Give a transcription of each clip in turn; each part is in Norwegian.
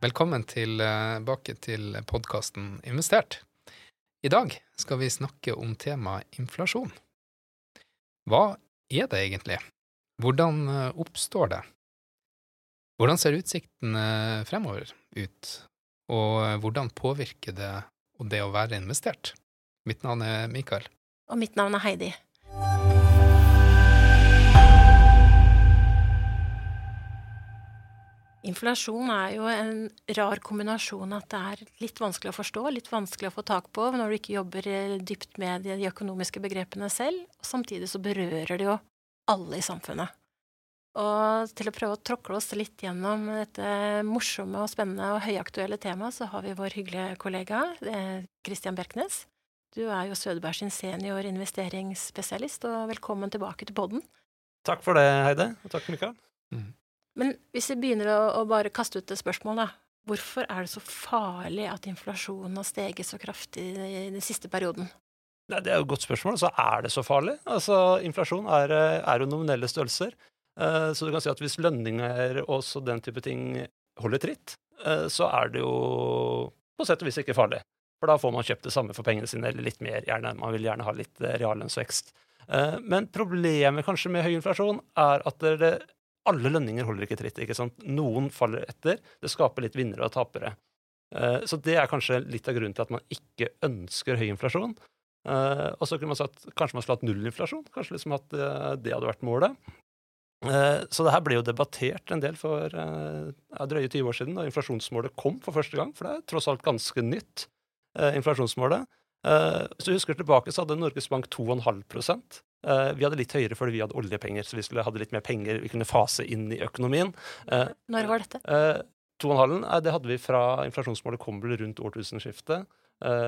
Velkommen tilbake til podkasten Investert. I dag skal vi snakke om temaet inflasjon. Hva er det egentlig? Hvordan eh, oppstår det? Hvordan ser utsiktene fremover ut? Og eh, hvordan påvirker det det å være investert? Mitt navn er Mikael. Og mitt navn er Heidi. Inflasjon er jo en rar kombinasjon at det er litt vanskelig å forstå, litt vanskelig å få tak på når du ikke jobber eh, dypt med de økonomiske begrepene selv. Og samtidig så berører det jo alle i samfunnet. Og til å prøve å tråkle oss litt gjennom dette morsomme og spennende og høyaktuelle temaet, så har vi vår hyggelige kollega Christian Bjerknes. Du er jo Sødeberg sin senior investeringsspesialist, og velkommen tilbake til podden. Takk for det, Heide. Og takk, Mikael. Mm. Men hvis vi begynner å, å, bare kaste ut det spørsmålet. Hvorfor er det så farlig at inflasjonen har steget så kraftig i den siste perioden? Nei, det er jo et godt spørsmål. Så er det så farlig? Altså, inflasjon er, er jo nominelle størrelser. Uh, så du kan si at hvis lønninger og den type ting holder tritt, uh, så er det jo på sett og vis ikke farlig. For da får man kjøpt det samme for pengene sine, eller litt mer. gjerne. Man vil gjerne ha litt uh, reallønnsvekst. Men problemet kanskje med høy inflasjon er at det, alle lønninger holder ikke tritt. ikke sant? Noen faller etter. Det skaper litt vinnere og tapere. Eh, så det er kanskje litt av grunnen til at man ikke ønsker høy inflasjon. Eh, og så kunne man sagt kanskje man skulle hatt nullinflasjon. Kanskje liksom at eh, det hadde vært målet. Så det her ble jo debattert en del for ja, drøye 20 år siden, da inflasjonsmålet kom for første gang. For det er tross alt ganske nytt, inflasjonsmålet. Hvis du husker tilbake, så hadde Norges Bank 2,5 Uh, vi hadde litt høyere fordi vi hadde oljepenger, så vi skulle hadde litt mer penger vi kunne fase inn i økonomien. Uh, Når var dette? Uh, en halv, det hadde vi fra inflasjonsmålet kom vel rundt årtusenskiftet.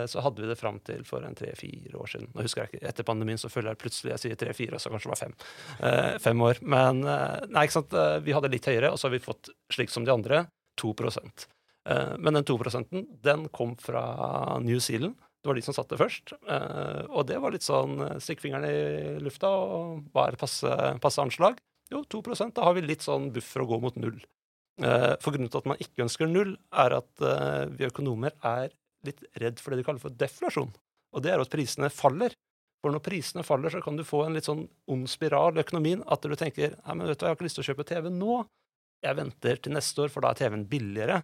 Så hadde vi det fram til for en tre-fire år siden. Nå husker jeg ikke, Etter pandemien så føler jeg plutselig jeg sier tre-fire, så kanskje det var fem. fem år. Men nei, ikke sant? vi hadde litt høyere, og så har vi fått, slik som de andre, 2% Men den 2% den kom fra New Zealand. Det var de som satt det først. Uh, og det var litt sånn uh, stikk fingeren i lufta og er passe, passe anslag? Jo, 2% Da har vi litt sånn buffer å gå mot null. Uh, for grunnen til at man ikke ønsker null, er at vi økonomer er litt redd for det de kaller for deflasjon. Og det er at prisene faller. For når prisene faller, så kan du få en litt sånn ond spiral i økonomien. At du tenker nei, men vet du, jeg har ikke lyst til å kjøpe TV nå. Jeg venter til neste år, for da er TV-en billigere.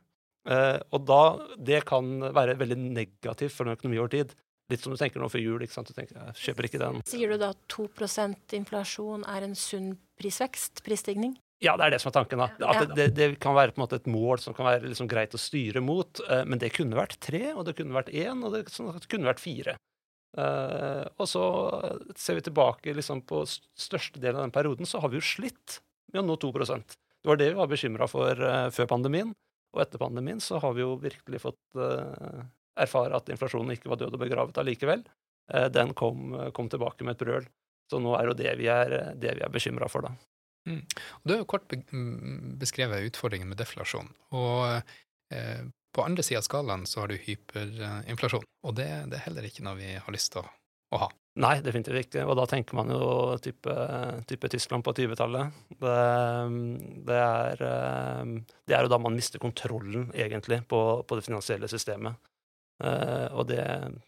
Uh, og da, Det kan være veldig negativt for en økonomi over tid. Litt som du tenker nå før jul. ikke sant? Du tenker, jeg kjøper ikke den. Sier du da at 2% inflasjon er en sunn prisvekst? Prisstigning? Ja, det er det som er tanken. da. At det, det, det, kan være på en måte et mål som kan være liksom greit å styre mot. Uh, men det kunne vært tre, og det kunne vært én, og det, sånn kunne vært fire. Uh, og så ser vi tilbake liksom, på største delen av den perioden, så har vi jo slitt med å nå 2 Det var det vi var bekymra for før pandemien. Og etter pandemien så har vi jo virkelig fått uh, erfare at inflasjonen ikke var død og begravet allikevel. Uh, den kom, kom, tilbake med et brøl. Så nå er jo det vi er, det er bekymra for, da. Mm. Du har jo kort beskrevet utfordringen med deflasjon. Og eh, på andre sida av skalaen så har du hyperinflasjon. Og det, det, er heller ikke noe vi har lyst til å, å ha. Nei, definitivt ikke. Og da tenker man jo type, type Tyskland på 20-tallet. Det, det, er, det er jo da man mister kontrollen, egentlig, på, på det finansielle systemet. Eh, og det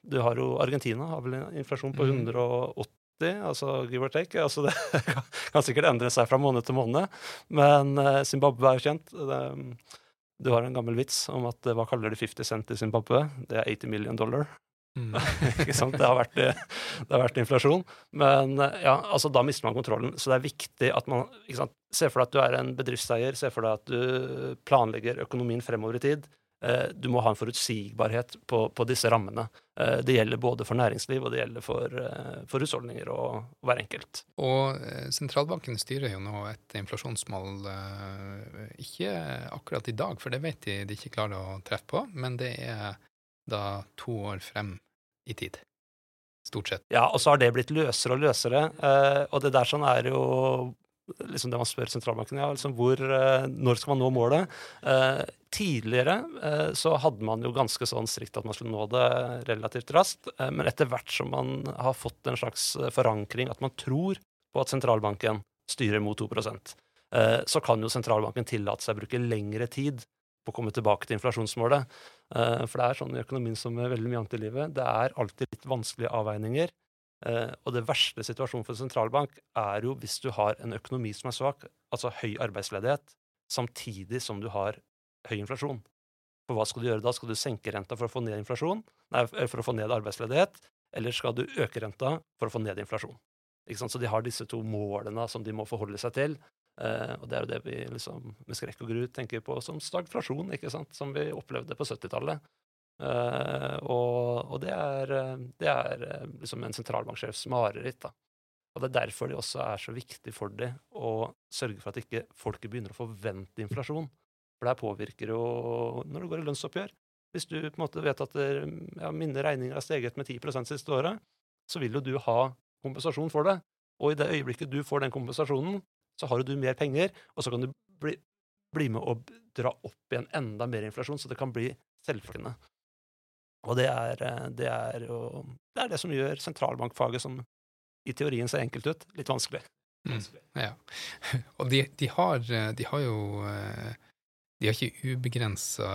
Du har jo Argentina har vel en inflasjon på 180, mm. altså give or take. Altså det kan sikkert endre seg fra måned til måned, men eh, Zimbabwe er jo kjent. Det, du har en gammel vits om at hva kaller de 50 cent i Zimbabwe? Det er 80 million dollar. Mm. ikke sant? Det har, vært, det har, vært, inflasjon. Men ja, altså, da mister man kontrollen. Så det er viktig at man ikke sant? Se for deg at du er en bedriftseier. Se for deg at du planlegger økonomien fremover i tid. Eh, du må ha en forutsigbarhet på, på disse rammene. Eh, det gjelder både for næringsliv og det gjelder for, eh, for husholdninger og, hver enkelt. Og sentralbanken styrer jo nå et inflasjonsmål, ikke akkurat i dag, for det vet de de ikke klarer å treffe på, men det er da to år frem i tid. Stort sett. Ja, og så har det blitt løsere og løsere. Eh, og det der sånn er jo liksom det man spør sentralbanken ja, liksom hvor, eh, når skal man nå målet. Eh, tidligere eh, så hadde man jo ganske sånn strikt at man skulle nå det relativt raskt. Eh, men etter hvert som man har fått en slags forankring, at man tror på at sentralbanken styrer mot 2 eh, så kan jo sentralbanken tillate seg å bruke lengre tid å komme tilbake til inflasjonsmålet. Eh, for det er sånn i økonomien som er veldig mye annet i livet, det er alltid litt vanskelige avveininger. Eh, og det verste situasjonen for en sentralbank er jo hvis du har en økonomi som er svak, altså høy arbeidsledighet, samtidig som du har høy inflasjon. For hva skal du gjøre da? Skal du senke renta for å få ned inflasjon? Nei, for å få ned arbeidsledighet? Eller skal du øke renta for å få ned inflasjon? Så de har disse to målene som de må forholde seg til. Eh, og det er jo det vi liksom, med skrekk og gru tenker på som stagflasjon, ikke sant? som vi opplevde på 70-tallet. Eh, og, og, det er, det er eh, liksom en sentralbanksjefs mareritt. da. Og Det er derfor det også er så viktig for dem å sørge for at ikke folket begynner å forvente inflasjon. For det påvirker jo når det går i lønnsoppgjør. Hvis du på en måte vet at ja, mine regninger har steget med 10% siste året, så vil jo du ha kompensasjon for det. Og i det øyeblikket du får den kompensasjonen, så har du mer penger, og så kan du bli, bli med å dra opp igjen enda mer inflasjon, så det kan bli selvfølgende. Og det er, eh, det er jo det er det som gjør sentralbankfaget, som i teorien ser enkelt ut, litt vanskelig. Mm, ja. Og de, de, har, eh, de, har, jo eh, De har ikke ubegrensa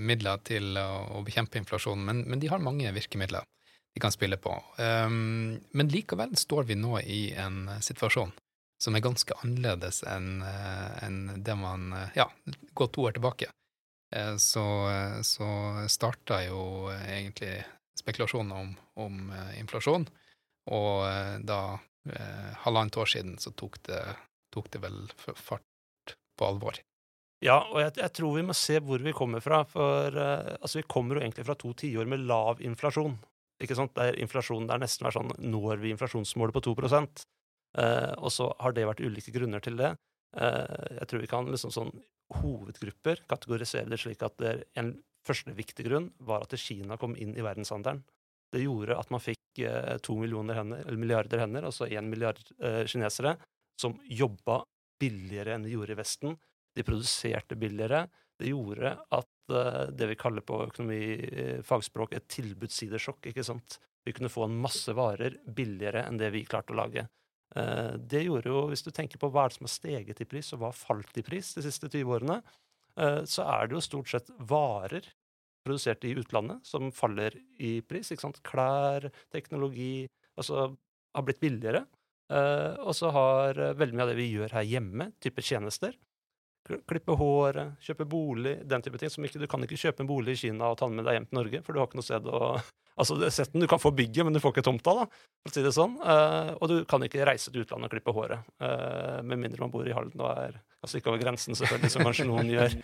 midler til å, bekjempe inflasjonen, men, men, de har mange virkemidler de kan spille på. Um, men likevel står vi nå i en situasjon som er ganske annerledes enn en det man Ja, gå to år tilbake. Eh, så, så starta jo egentlig spekulasjonen om, om eh, inflasjon, og eh, da halvannet år siden så tok det, tok det vel fart på alvor. Ja, og jeg, jeg, tror vi må se hvor vi kommer fra. For altså, vi kommer jo egentlig fra to tiår med lav inflasjon. Ikke sant? Der inflasjonen der nesten var sånn Når vi inflasjonsmålet på 2 uh, Og så har det vært ulike grunner til det. Uh, jeg tror vi kan liksom sånn hovedgrupper kategorisere det slik at det en første viktig grunn var at Kina kom inn i verdenshandelen. Det gjorde at man fikk eh, to milliarder hender, altså én milliard eh, kinesere, som jobba billigere enn de gjorde i Vesten. De produserte billigere. Det gjorde at eh, det vi kaller på økonomifagspråk et tilbudssidesjokk. ikke sant? Vi kunne få en masse varer billigere enn det vi klarte å lage. Eh, det gjorde jo, Hvis du tenker på hva som har steget i pris, og hva har falt i pris de siste 20 årene, eh, så er det jo stort sett varer produsert i utlandet som faller i pris. ikke sant? Klær, teknologi altså har blitt billigere. Eh, og så har veldig mye av det vi gjør her hjemme, type tjenester, klippe håret, kjøpe bolig, den type ting. som ikke, Du kan ikke kjøpe en bolig i Kina og ta den med deg hjem til Norge, for du har ikke noe sted å Altså, setten, Du kan få bygget, men du får ikke tomta, da, for å si det sånn. Uh, og du kan ikke reise til utlandet og klippe håret, uh, med mindre man bor i Halden og er altså ikke over grensen, selvfølgelig, som kanskje noen gjør.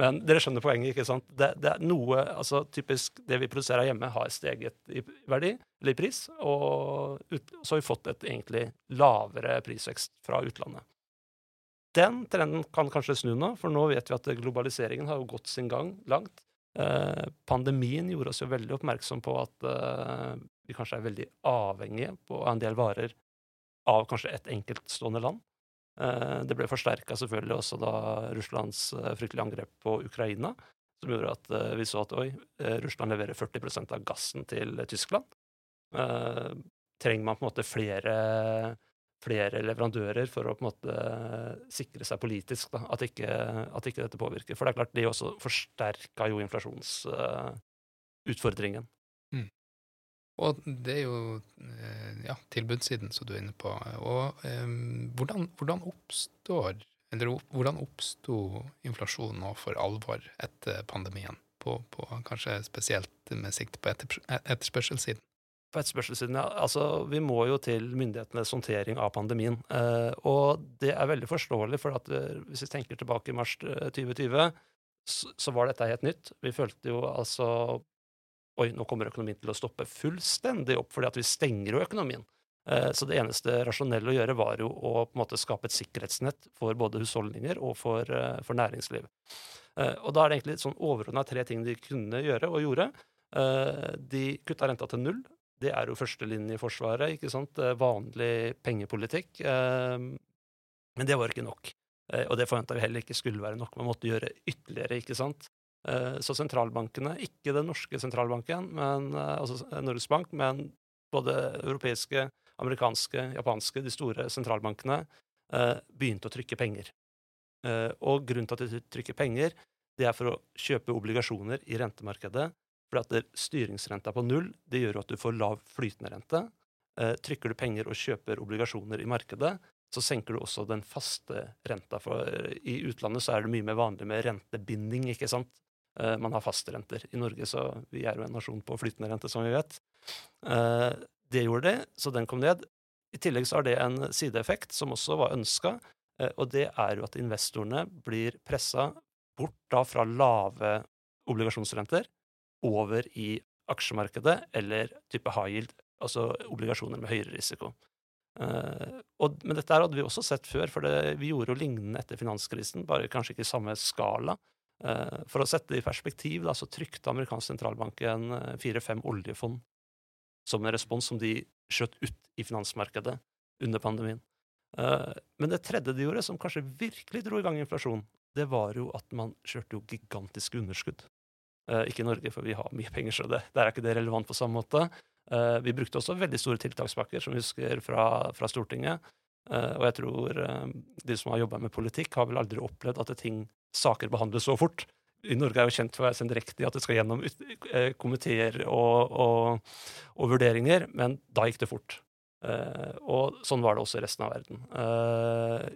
Men dere skjønner poenget, ikke sant? Det, det, er noe, altså typisk Det vi produserer hjemme, har steget i verdi, eller i pris, og ut, så har vi fått et egentlig lavere prisvekst fra utlandet. Den trenden kan kanskje snu nå, for nå vet vi at globaliseringen har gått sin gang langt. Eh, pandemien gjorde oss jo veldig oppmerksom på at eh, vi kanskje er veldig avhengige på en del varer av kanskje et enkeltstående land. Eh, det ble forsterka selvfølgelig også da Russlands fryktelige angrep på Ukraina, som gjorde at vi så at oi, Russland leverer 40% av gassen til Tyskland. trenger man på en måte flere flere leverandører for å på en måte sikre seg politisk da, at, ikke, at ikke dette påvirker. For det er klart, de også forsterka jo inflasjonsutfordringen. Uh, mm. Og det er jo uh, ja, tilbudssiden som du er inne på. Og um, hvordan, hvordan oppstår eller hvordan oppsto inflasjonen nå for alvor etter pandemien? På, på, kanskje spesielt med sikte på etterspørselssiden? På etterspørselssiden, ja. Altså, vi må jo til myndighetenes håndtering av pandemien. Eh, og det er veldig forståelig, for at eh, hvis vi tenker tilbake i mars 2020, eh, så, så, var dette helt nytt. Vi følte jo altså Oi, nå kommer økonomien til å stoppe fullstendig opp, fordi at vi stenger jo økonomien. Eh, så det eneste rasjonelle å gjøre var jo å på en måte skape et sikkerhetsnett for både husholdninger og for, eh, for næringsliv. Og da er det egentlig sånn overordna tre ting de kunne gjøre, og gjorde. De kutta renta til null, det er jo førstelinjeforsvaret. ikke sant? Vanlig pengepolitikk. Ehm, men det var ikke nok. Eh, og det forventa vi heller ikke skulle være nok. Man måtte gjøre ytterligere, ikke sant. Eh, så sentralbankene, ikke den norske sentralbanken, men, eh, altså Norges Bank, men både europeiske, amerikanske, japanske, de store sentralbankene, begynte å trykke penger. Og grunnen til at de trykker penger, det er for å kjøpe obligasjoner i rentemarkedet. For at styringsrenta på null det gjør at du får lav flytende rente. Eh, trykker du penger og kjøper obligasjoner i markedet, så senker du også den faste renta. For eh, i utlandet så er det mye mer vanlig med rentebinding, ikke sant. Eh, man har fastrenter. I Norge så vi er jo en nasjon på flytende rente, som vi vet. Det gjorde det, så den kom ned. I tillegg så har det en sideeffekt som også var ønska, og det er jo at investorene blir pressa bort da fra lave obligasjonsrenter over i aksjemarkedet eller type high yield, altså obligasjoner med høyere risiko. Uh, og, men dette hadde vi også sett før, for det, vi gjorde jo lignende etter finanskrisen, bare kanskje ikke i samme skala. Uh, for å sette det i perspektiv, da, så trykte amerikansk sentralbank en fire-fem oljefond som en respons som de skjøt ut i finansmarkedet under pandemien. Uh, men det tredje de gjorde, som kanskje virkelig dro i gang inflasjon, det var jo at man kjørte jo gigantiske underskudd. Uh, ikke i Norge, for vi har mye penger, så det, der er ikke det relevant på samme måte. Uh, vi brukte også veldig store tiltakspakker, som vi husker fra, fra Stortinget. og jeg tror de som har jobba med politikk, har vel aldri opplevd at ting, saker behandles så fort i Norge er jo kjent for å være sendrektig, at det skal gjennom eh, komiteer og, og, og, vurderinger, men da gikk det fort. Og sånn var det også i resten av verden.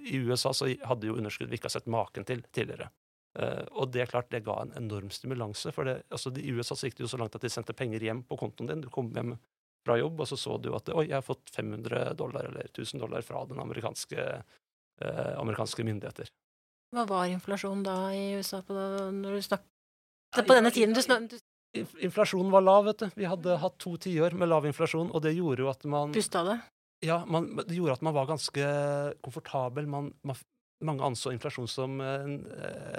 I USA så hadde jo underskudd vi ikke har sett maken til tidligere. Uh, og det er klart, det ga en enorm stimulanse. For det, altså, I USA så gikk det jo så langt at de sendte penger hjem på kontoen din. Du kom hjem fra jobb, og så så du at oi, jeg har fått 500 dollar eller 1000 dollar fra den amerikanske, amerikanske myndigheter. Hva var inflasjonen da i USA på, du snak... på denne tiden? Du snak... Inflasjonen var lav, vet du. Vi hadde hatt to tiår med lav inflasjon, og det gjorde jo at man Pusta det? Ja, man, det gjorde at man var ganske komfortabel. Man, man, mange anså inflasjon som en,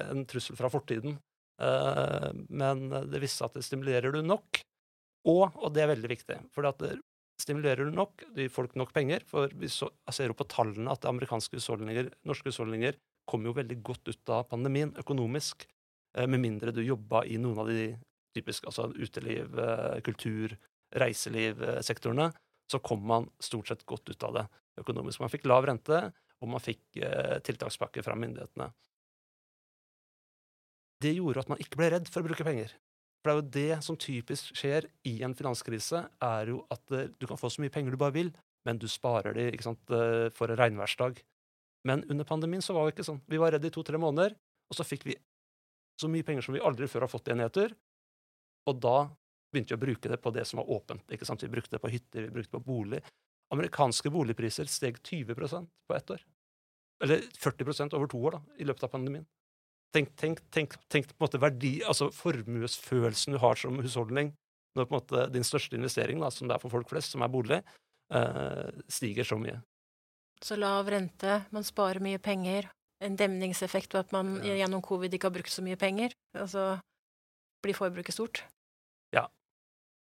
en trussel fra fortiden. Uh, men det viste seg at det stimulerer du nok, og, og det er veldig viktig, for det stimulerer du nok, det gir folk nok penger. For vi så, ser jo på tallene at amerikanske husholdninger, norske husholdninger kom jo veldig godt ut av pandemien økonomisk, eh, med mindre du jobba i noen av de typiske altså uteliv, kultur, reiselivsektorene, så kom man stort sett godt ut av det økonomisk. Man fikk lav rente, og man fikk eh, tiltakspakke fra myndighetene. Det gjorde at man ikke ble redd for å bruke penger. For det er jo det som typisk skjer i en finanskrise, er jo at du kan få så mye penger du bare vil, men du sparer de sant, for en regnværsdag. Men under pandemien så var det ikke sånn. Vi var redde i to-tre måneder, og så fikk vi så mye penger som vi aldri før har fått i en nedtur. Og da begynte vi å bruke det på det som var åpent. ikke sant? Vi brukte det på hytter, vi brukte det på bolig. Amerikanske boligpriser steg 20% på ett år. Eller 40% over to år da, i løpet av pandemien. Tenk, tenk, tenk, tenk på en måte verdi, altså formuesfølelsen du har som husholdning når på en måte din største investering, da, som det er for folk flest, som er bolig, eh, stiger så mye. Så lav rente, man sparer mye penger. En demningseffekt ved at man ja. gjennom covid ikke har brukt så mye penger. Altså blir forbruket stort. Ja.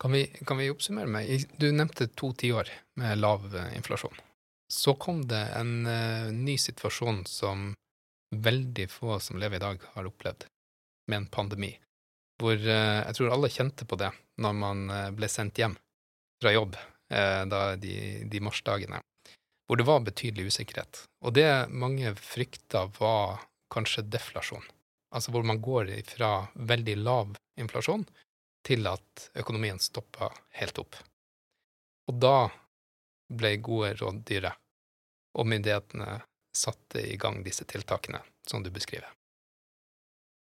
Kan vi, kan vi oppsummere med Du nevnte to tiår med lav eh, inflasjon. Så kom det en uh, ny situasjon som veldig få som lever i dag, har opplevd, med en pandemi. Hvor uh, jeg tror alle kjente på det når man uh, ble sendt hjem fra jobb da de, de marsdagene hvor det var betydelig usikkerhet. Og det mange frykta, var kanskje deflasjon. Altså hvor man går fra veldig lav inflasjon til at økonomien stoppa helt opp. Og da ble gode råddyre, og myndighetene satte i gang disse tiltakene som du beskriver.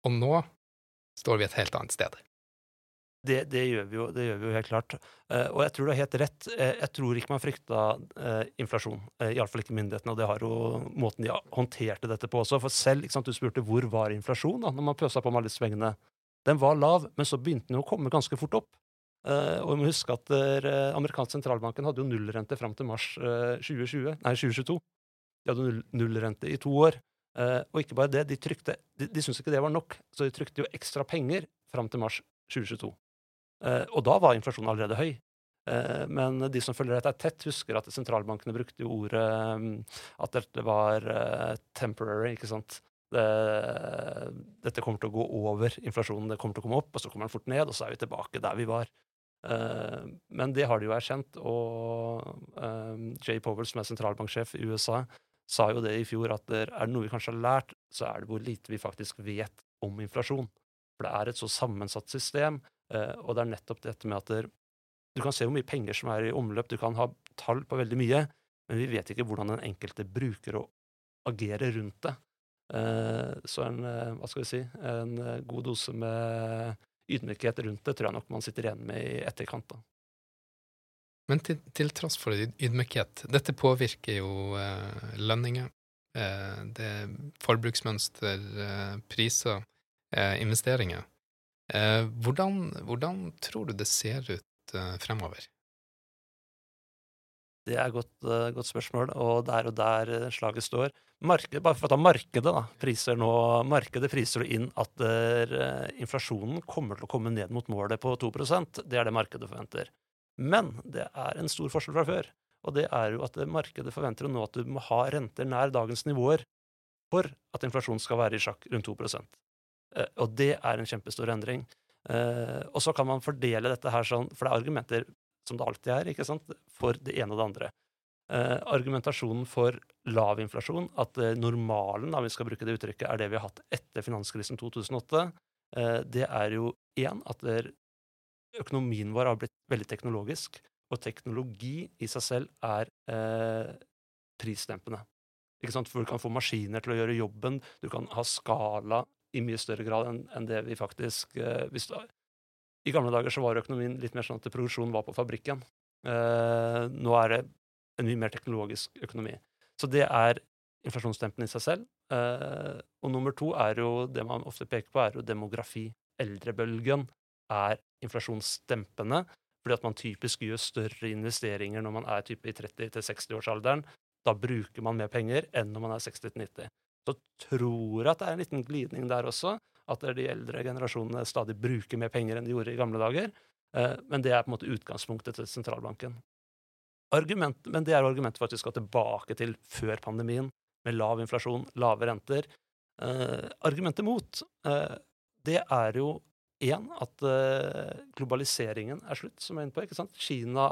Og nå står vi et helt annet sted. Det, det, gjør jo, det, gjør vi jo, helt klart. Uh, og jeg tror du har helt rett. Uh, jeg tror ikke man frykta eh, inflasjon. Eh, Iallfall ikke myndighetene, og det har jo måten de håndterte dette på også. For selv, sant, du spurte hvor var inflasjon da, når man pøsa på med alle svingene. Den var lav, men så begynte den å komme ganske fort opp. Og vi må huske at uh, amerikansk sentralbanken hadde jo nullrente fram til mars 2020, nei, 2022. De hadde null, nullrente i to år. og ikke bare det, de, de, de syntes ikke det var nok, så de trykte jo ekstra penger fram til mars 2022. Eh, og da var inflasjonen allerede høy. Eh, men de som følger dette tett, husker at sentralbankene brukte jo ordet um, at dette var eh, temporary. ikke sant? Det, dette kommer til å gå over inflasjonen. Det kommer til å komme opp, og så kommer den fort ned, og så er vi tilbake der vi var. Men det har de jo erkjent, og Jay Powell, som er sentralbanksjef i USA, sa jo det i fjor, at er det noe vi kanskje har lært, så er det hvor lite vi faktisk vet om inflasjon. For det er et så sammensatt system, eh, og det er nettopp dette med at du kan se hvor mye penger som er i omløp, du kan ha tall på veldig mye, men vi vet ikke hvordan den enkelte bruker å agere rundt det. Eh, så en, eh, hva skal vi si, en eh, god dose med ydmykhet rundt det tror jeg nok man sitter igjen med i etterkant. da. Men til, til tross for ydmykhet, dette påvirker jo eh, lønninger, eh, det er forbruksmønster, eh, priser, eh, investeringer. Eh, hvordan, hvordan tror du det ser ut eh, fremover? Det er et godt, eh, godt spørsmål, og det er jo der eh, slaget står. Marked, bare for å ta markedet, da. Priser nå, markedet priser du inn at der, eh, inflasjonen kommer til å komme ned mot målet på 2% Det er det markedet forventer. Men det er en stor forskjell fra før. Og det er jo at markedet forventer nå at du må ha renter nær dagens nivåer for at inflasjonen skal være i sjakk rundt 2 eh, Og det er en kjempestor endring. Eh, og så kan man fordele dette her sånn, for det er argumenter som det alltid er, ikke sant, for det ene og det andre. Eh, argumentasjonen for lav inflasjon, at eh, normalen, da vi skal bruke det uttrykket, er det vi har hatt etter finanskrisen 2008, eh, det er jo én at der, økonomien vår har blitt veldig teknologisk, og teknologi i seg selv er eh, prisdempende. Ikke sant? For du kan få maskiner til å gjøre jobben, du kan ha skala i mye større grad enn enn det vi faktisk eh, hvis I gamle dager så var økonomien litt mer sånn at produksjonen var på fabrikken. Eh, nå er det en mye mer teknologisk økonomi. Så det er inflasjonsdempende i seg selv. Eh, og nummer to er jo det man ofte peker på, er jo demografi. Eldrebølgen er inflasjonsdempende, fordi at man typisk gjør større investeringer når man er type i 30-60-årsalderen. Da bruker man mer penger enn når man er 60-90. Så tror jeg at det er en liten glidning der også, at de eldre generasjonene stadig bruker mer penger enn de gjorde i gamle dager. Eh, men det er på en måte utgangspunktet til sentralbanken. Argument, men det er argumentet for at vi skal tilbake til før pandemien, med lav inflasjon, lave renter. Eh, argumentet mot, eh, det er jo én, at globaliseringen er slutt, som jeg er inne på. ikke sant? Kina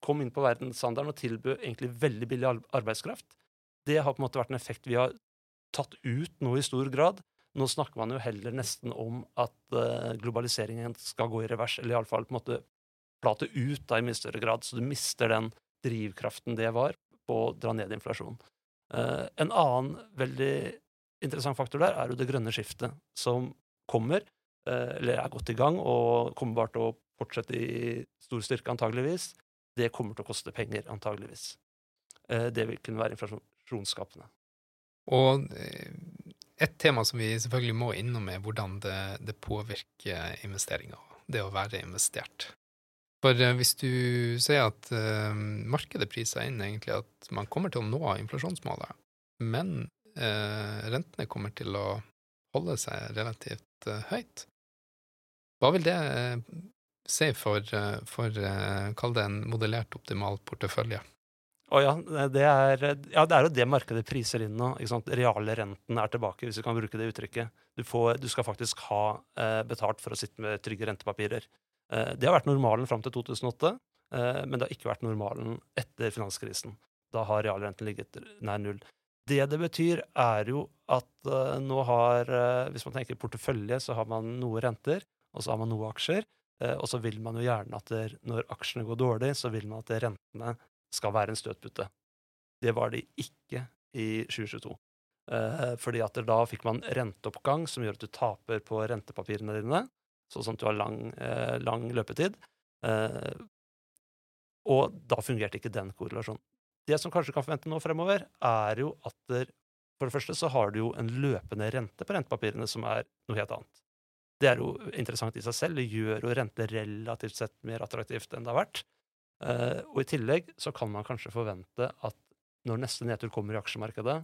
kom inn på verdensstandarden og tilbød egentlig veldig billig arbeidskraft. Det har på en måte vært en effekt vi har tatt ut nå i stor grad. Nå snakker man jo heller nesten om at eh, globaliseringen skal gå i revers, eller iallfall på en måte plate ut da i mye større grad, så du mister den drivkraften det var på å dra ned inflasjonen. En annen veldig interessant faktor der er jo det grønne skiftet som kommer, eh, eller er godt i gang, og kommer bare til å fortsette i stor styrke antageligvis. Det kommer til å koste penger, antageligvis. Eh, det vil kunne være inflasjonsskapende. Og eh, et tema som vi selvfølgelig må innom, er hvordan det, det påvirker investeringer, det å være investert. For eh, hvis du sier at uh, markedet priser inn egentlig at man kommer til å nå inflasjonsmålet, men uh, rentene kommer til å holde seg relativt uh, høyt, hva vil det si for, for kall det en modellert optimal portefølje? Å ja, det er, ja, det er jo det markedet priser inn nå. ikke sant? Reale renten er tilbake, hvis vi kan bruke det uttrykket. Du, får, du skal faktisk ha eh, betalt for å sitte med trygge rentepapirer. Eh, det har vært normalen fram til 2008, eh, men det har ikke vært normalen etter finanskrisen. Da har realrenten ligget nær null. Det det betyr, er jo at eh, nå har eh, Hvis man tenker portefølje, så har man noe renter, og så har man noe aksjer. eh, og så vil man jo gjerne at når aksjene går dårlig, så vil man at rentene skal være en støtpute. Det var de ikke i 2022. Eh, fordi at da fikk man renteoppgang som gjør at du taper på rentepapirene dine, sånn at du har lang, eh, lang løpetid. Eh, og da fungerte ikke den korrelasjonen. Det som kanskje kan forvente nå fremover, er jo at der, for det første så har du jo en løpende rente på rentepapirene som er noe helt annet. Det er jo interessant i seg selv. Det gjør jo rente relativt sett mer attraktivt enn det har vært. Eh, og i tillegg så kan man kanskje forvente at når neste nedtur kommer i aksjemarkedet,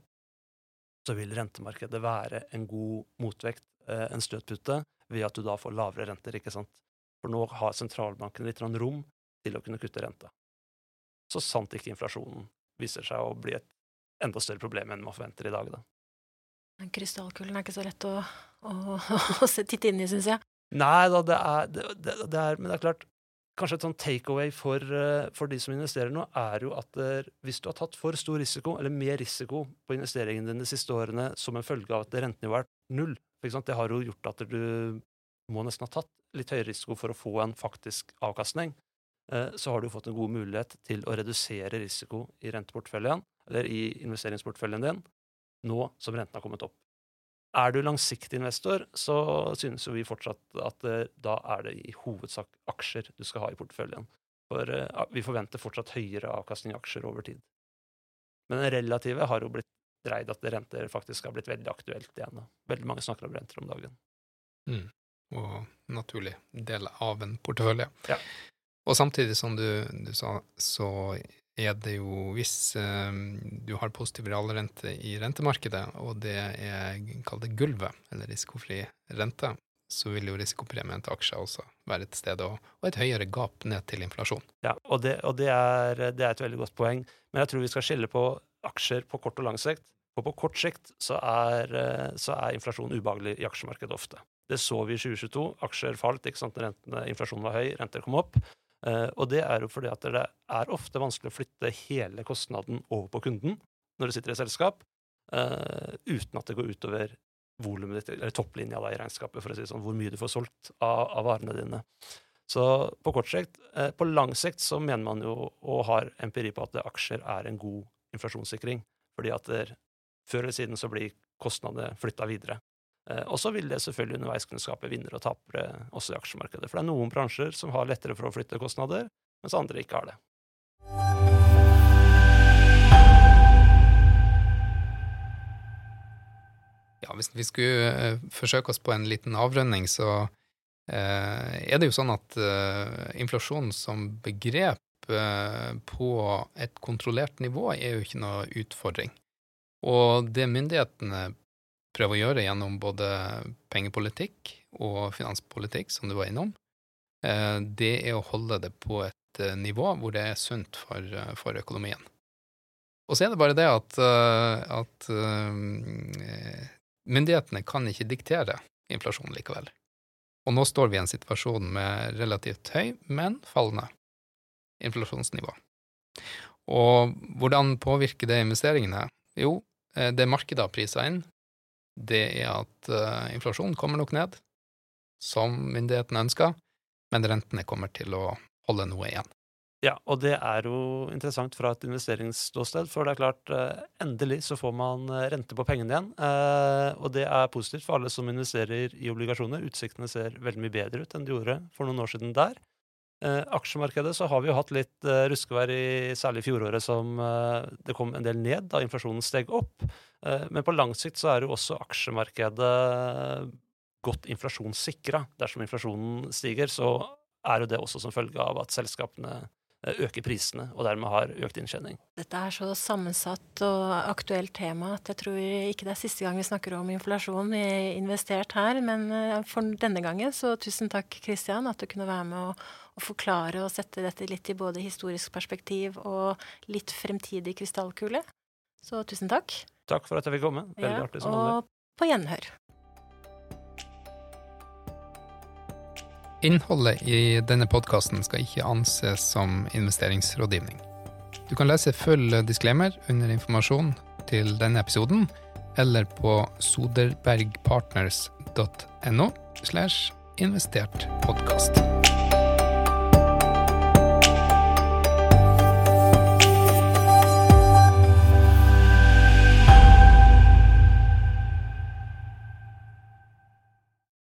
så vil rentemarkedet være en god motvekt, uh, en støtpute, ved at du da får lavere renter, ikke sant. For nå har sentralbanken litt rom til å kunne kutte renta. Så sant ikke inflasjonen viser seg å bli et enda større problem enn man forventer i dag, da. Krystallkulen er ikke så lett å, å, å se- titte inn i, syns jeg. Nei da, det er, det, det, det er Men det er klart kanskje et sånn takeaway for, eh, for de som investerer nå, er jo at der, hvis du har tatt for stor risiko, eller mer risiko, på investeringene dine de siste årene som en følge av at rentenivået er null, det har jo gjort at du må nesten ha tatt litt høyere risiko for å få en faktisk avkastning, eh, så har du fått en god mulighet til å redusere risiko i renteporteføljen, eller i investeringsporteføljen din, nå som renten har kommet opp. Er du langsiktig investor, så synes jo vi fortsatt at uh, da er det i hovedsak aksjer du skal ha i porteføljen. For uh, vi forventer fortsatt høyere avkastning i aksjer over tid. Men den relative har jo blitt dreid at renter faktisk har blitt veldig aktuelt igjen. Veldig mange snakker om renter om dagen. Mm. Og naturlig del av en portefølje. Ja. Og samtidig som du, du sa, så er det jo hvis um, du har positiv realrente i rentemarkedet, og det er kall det gulvet, eller risikofri rente, så vil jo risikopremien til aksjer også være et sted, og, og et høyere gap ned til inflasjon. Ja, og, det, og det, er, det, er, et veldig godt poeng. Men jeg tror vi skal skille på aksjer på kort og lang sikt. Og på kort sikt så er, så er inflasjon ubehagelig i aksjemarkedet ofte. Det så vi i 2022. Aksjer falt, ikke sant, rentene, inflasjonen var høy, renter kom opp. Uh, og det er jo fordi at det er ofte vanskelig å flytte hele kostnaden over på kunden når du sitter i selskap, uh, uten at det går utover volumet ditt, eller topplinja da, i regnskapet, for å si det sånn, hvor mye du får solgt av, av varene dine. Så på kort sikt, uh, på lang sikt så mener man jo, og har empiri på, at aksjer er en god inflasjonssikring, fordi at der, før eller siden så blir kostnadene flytta videre. Eh, og så vil det selvfølgelig underveis kunne skape vinnere og tapere også i aksjemarkedet. For det er noen bransjer som har lettere for å flytte kostnader, mens andre ikke har det. Ja, hvis vi skulle uh, forsøke oss på en liten avrønning, så uh, er det jo sånn at inflasjon som begrep på et kontrollert nivå er jo ikke noe utfordring. Og det myndighetene prøve å gjøre gjennom både pengepolitikk og finanspolitikk, som du var innom, eh, det er å holde det på et eh, nivå hvor det er sunt for, eh, for økonomien. Og så er det bare det at, at myndighetene kan ikke diktere inflasjonen likevel. Og nå står vi i en situasjon med relativt høy, men fallende inflasjonsnivå. Og hvordan påvirker det investeringene? Jo, det markedet har prisa inn, det er at uh, inflasjonen kommer nok ned, som myndighetene ønsker, men rentene kommer til å holde noe igjen. Ja, og det er jo interessant fra et investeringsståsted, for det er klart, eh, endelig så får man eh, rente på pengene igjen. Og det er positivt for alle som investerer i obligasjoner. Utsiktene ser veldig mye bedre ut enn de gjorde for noen år siden der. Aksjemarkedet så har vi jo hatt litt ruskevær i særlig fjoråret som det kom en del ned da inflasjonen steg opp. Eh, men på lang sikt så er jo også aksjemarkedet godt inflasjonssikra. Dersom inflasjonen stiger, så er jo det også som følge av at selskapene eh, øker prisene og dermed har økt inntjening. Dette er så sammensatt og aktuelt tema at jeg tror ikke det er siste gang vi snakker om inflasjon investert her. Men eh, for denne gangen, så tusen takk Kristian at du kunne være med å, å forklare og sette dette litt i både historisk perspektiv og litt fremtidig krystallkule. Så tusen takk. Takk for at jeg fikk komme. Veldig ja, artig som vanlig. Og på gjenhør. Innholdet i denne podkasten skal ikke anses som investeringsrådgivning. Du kan lese full disclaimer under informasjon til denne episoden, eller på soderbergpartners.no slash investert podkast.